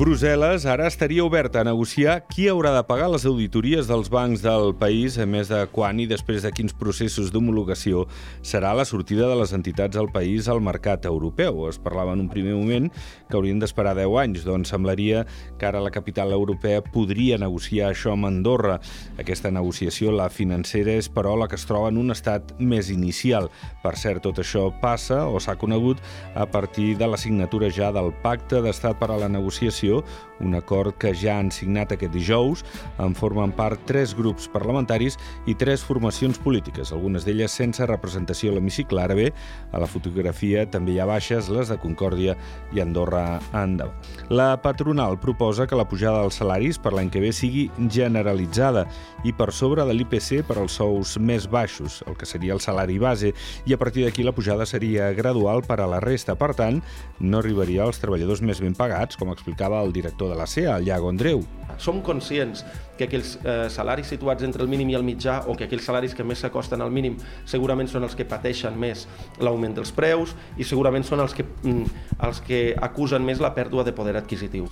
Brussel·les ara estaria oberta a negociar qui haurà de pagar les auditories dels bancs del país, a més de quan i després de quins processos d'homologació serà la sortida de les entitats del país al mercat europeu. Es parlava en un primer moment que haurien d'esperar 10 anys, doncs semblaria que ara la capital europea podria negociar això amb Andorra. Aquesta negociació, la financera, és però la que es troba en un estat més inicial. Per cert, tot això passa, o s'ha conegut, a partir de la signatura ja del Pacte d'Estat per a la Negociació viu? Un acord que ja han signat aquest dijous. En formen part tres grups parlamentaris i tres formacions polítiques, algunes d'elles sense representació a l'hemicicle. Ara bé, a la fotografia també hi ha baixes, les de Concòrdia i Andorra endavant. La patronal proposa que la pujada dels salaris per l'any que ve sigui generalitzada i per sobre de l'IPC per als sous més baixos, el que seria el salari base, i a partir d'aquí la pujada seria gradual per a la resta. Per tant, no arribaria als treballadors més ben pagats, com explicava el director de la CEA, el Iago Andreu. Som conscients que aquells eh, salaris situats entre el mínim i el mitjà o que aquells salaris que més s'acosten al mínim segurament són els que pateixen més l'augment dels preus i segurament són els que, mm, els que acusen més la pèrdua de poder adquisitiu.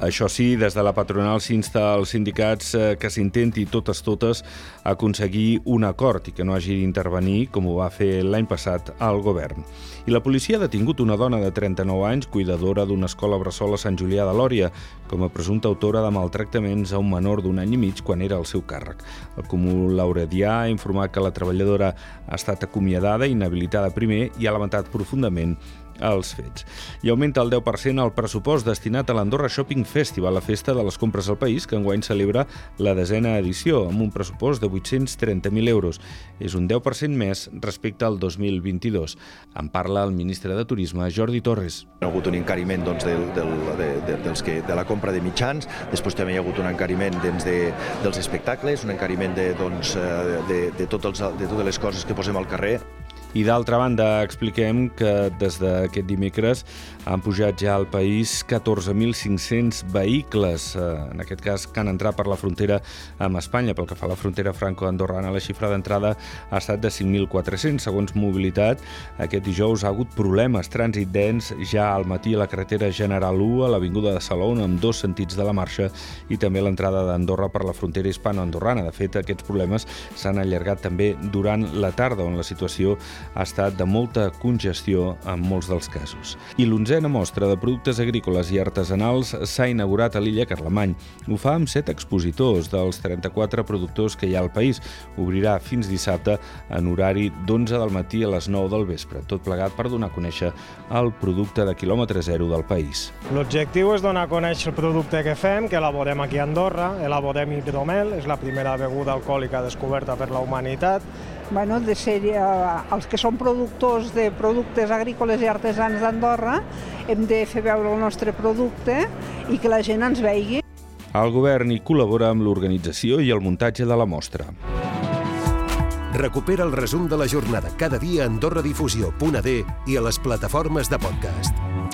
Això sí, des de la patronal s'insta als sindicats eh, que s'intenti totes totes aconseguir un acord i que no hagi d'intervenir, com ho va fer l'any passat al govern. I la policia ha detingut una dona de 39 anys, cuidadora d'una escola bressol a Sant Julià de Lòria, com a presumpta autora de maltractaments a un menor d'un any i mig quan era al seu càrrec. El Comú Lauredià ha informat que la treballadora ha estat acomiadada, inhabilitada primer i ha lamentat profundament els fets. I augmenta el 10% el pressupost destinat a l'Andorra Shopping Festival, la festa de les compres al país, que enguany celebra la desena edició, amb un pressupost de 830.000 euros. És un 10% més respecte al 2022. En parla el ministre de Turisme, Jordi Torres. Hi ha hagut un encariment doncs, del, del, de, de, dels que, de la compra de mitjans, després també hi ha hagut un encariment doncs, de, dels espectacles, un encariment de, doncs, de, de, de, tots els, de totes les coses que posem al carrer. I d'altra banda, expliquem que des d'aquest dimecres han pujat ja al país 14.500 vehicles, eh, en aquest cas que han entrat per la frontera amb Espanya. Pel que fa a la frontera franco-andorrana, la xifra d'entrada ha estat de 5.400. Segons Mobilitat, aquest dijous ha hagut problemes, trànsit dens ja al matí a la carretera General 1, a l'Avinguda de Salou, amb dos sentits de la marxa, i també l'entrada d'Andorra per la frontera hispano-andorrana. De fet, aquests problemes s'han allargat també durant la tarda, on la situació ha estat de molta congestió en molts dels casos. I l'onzena mostra de productes agrícoles i artesanals s'ha inaugurat a l'illa Carlemany. Ho fa amb set expositors dels 34 productors que hi ha al país. Obrirà fins dissabte en horari d'11 del matí a les 9 del vespre, tot plegat per donar a conèixer el producte de quilòmetre zero del país. L'objectiu és donar a conèixer el producte que fem, que elaborem aquí a Andorra, elaborem hidromel, és la primera beguda alcohòlica descoberta per la humanitat, bueno, de ser, eh, els que són productors de productes agrícoles i artesans d'Andorra hem de fer veure el nostre producte i que la gent ens vegi. El govern hi col·labora amb l'organització i el muntatge de la mostra. Recupera el resum de la jornada cada dia a AndorraDifusió.d i a les plataformes de podcast.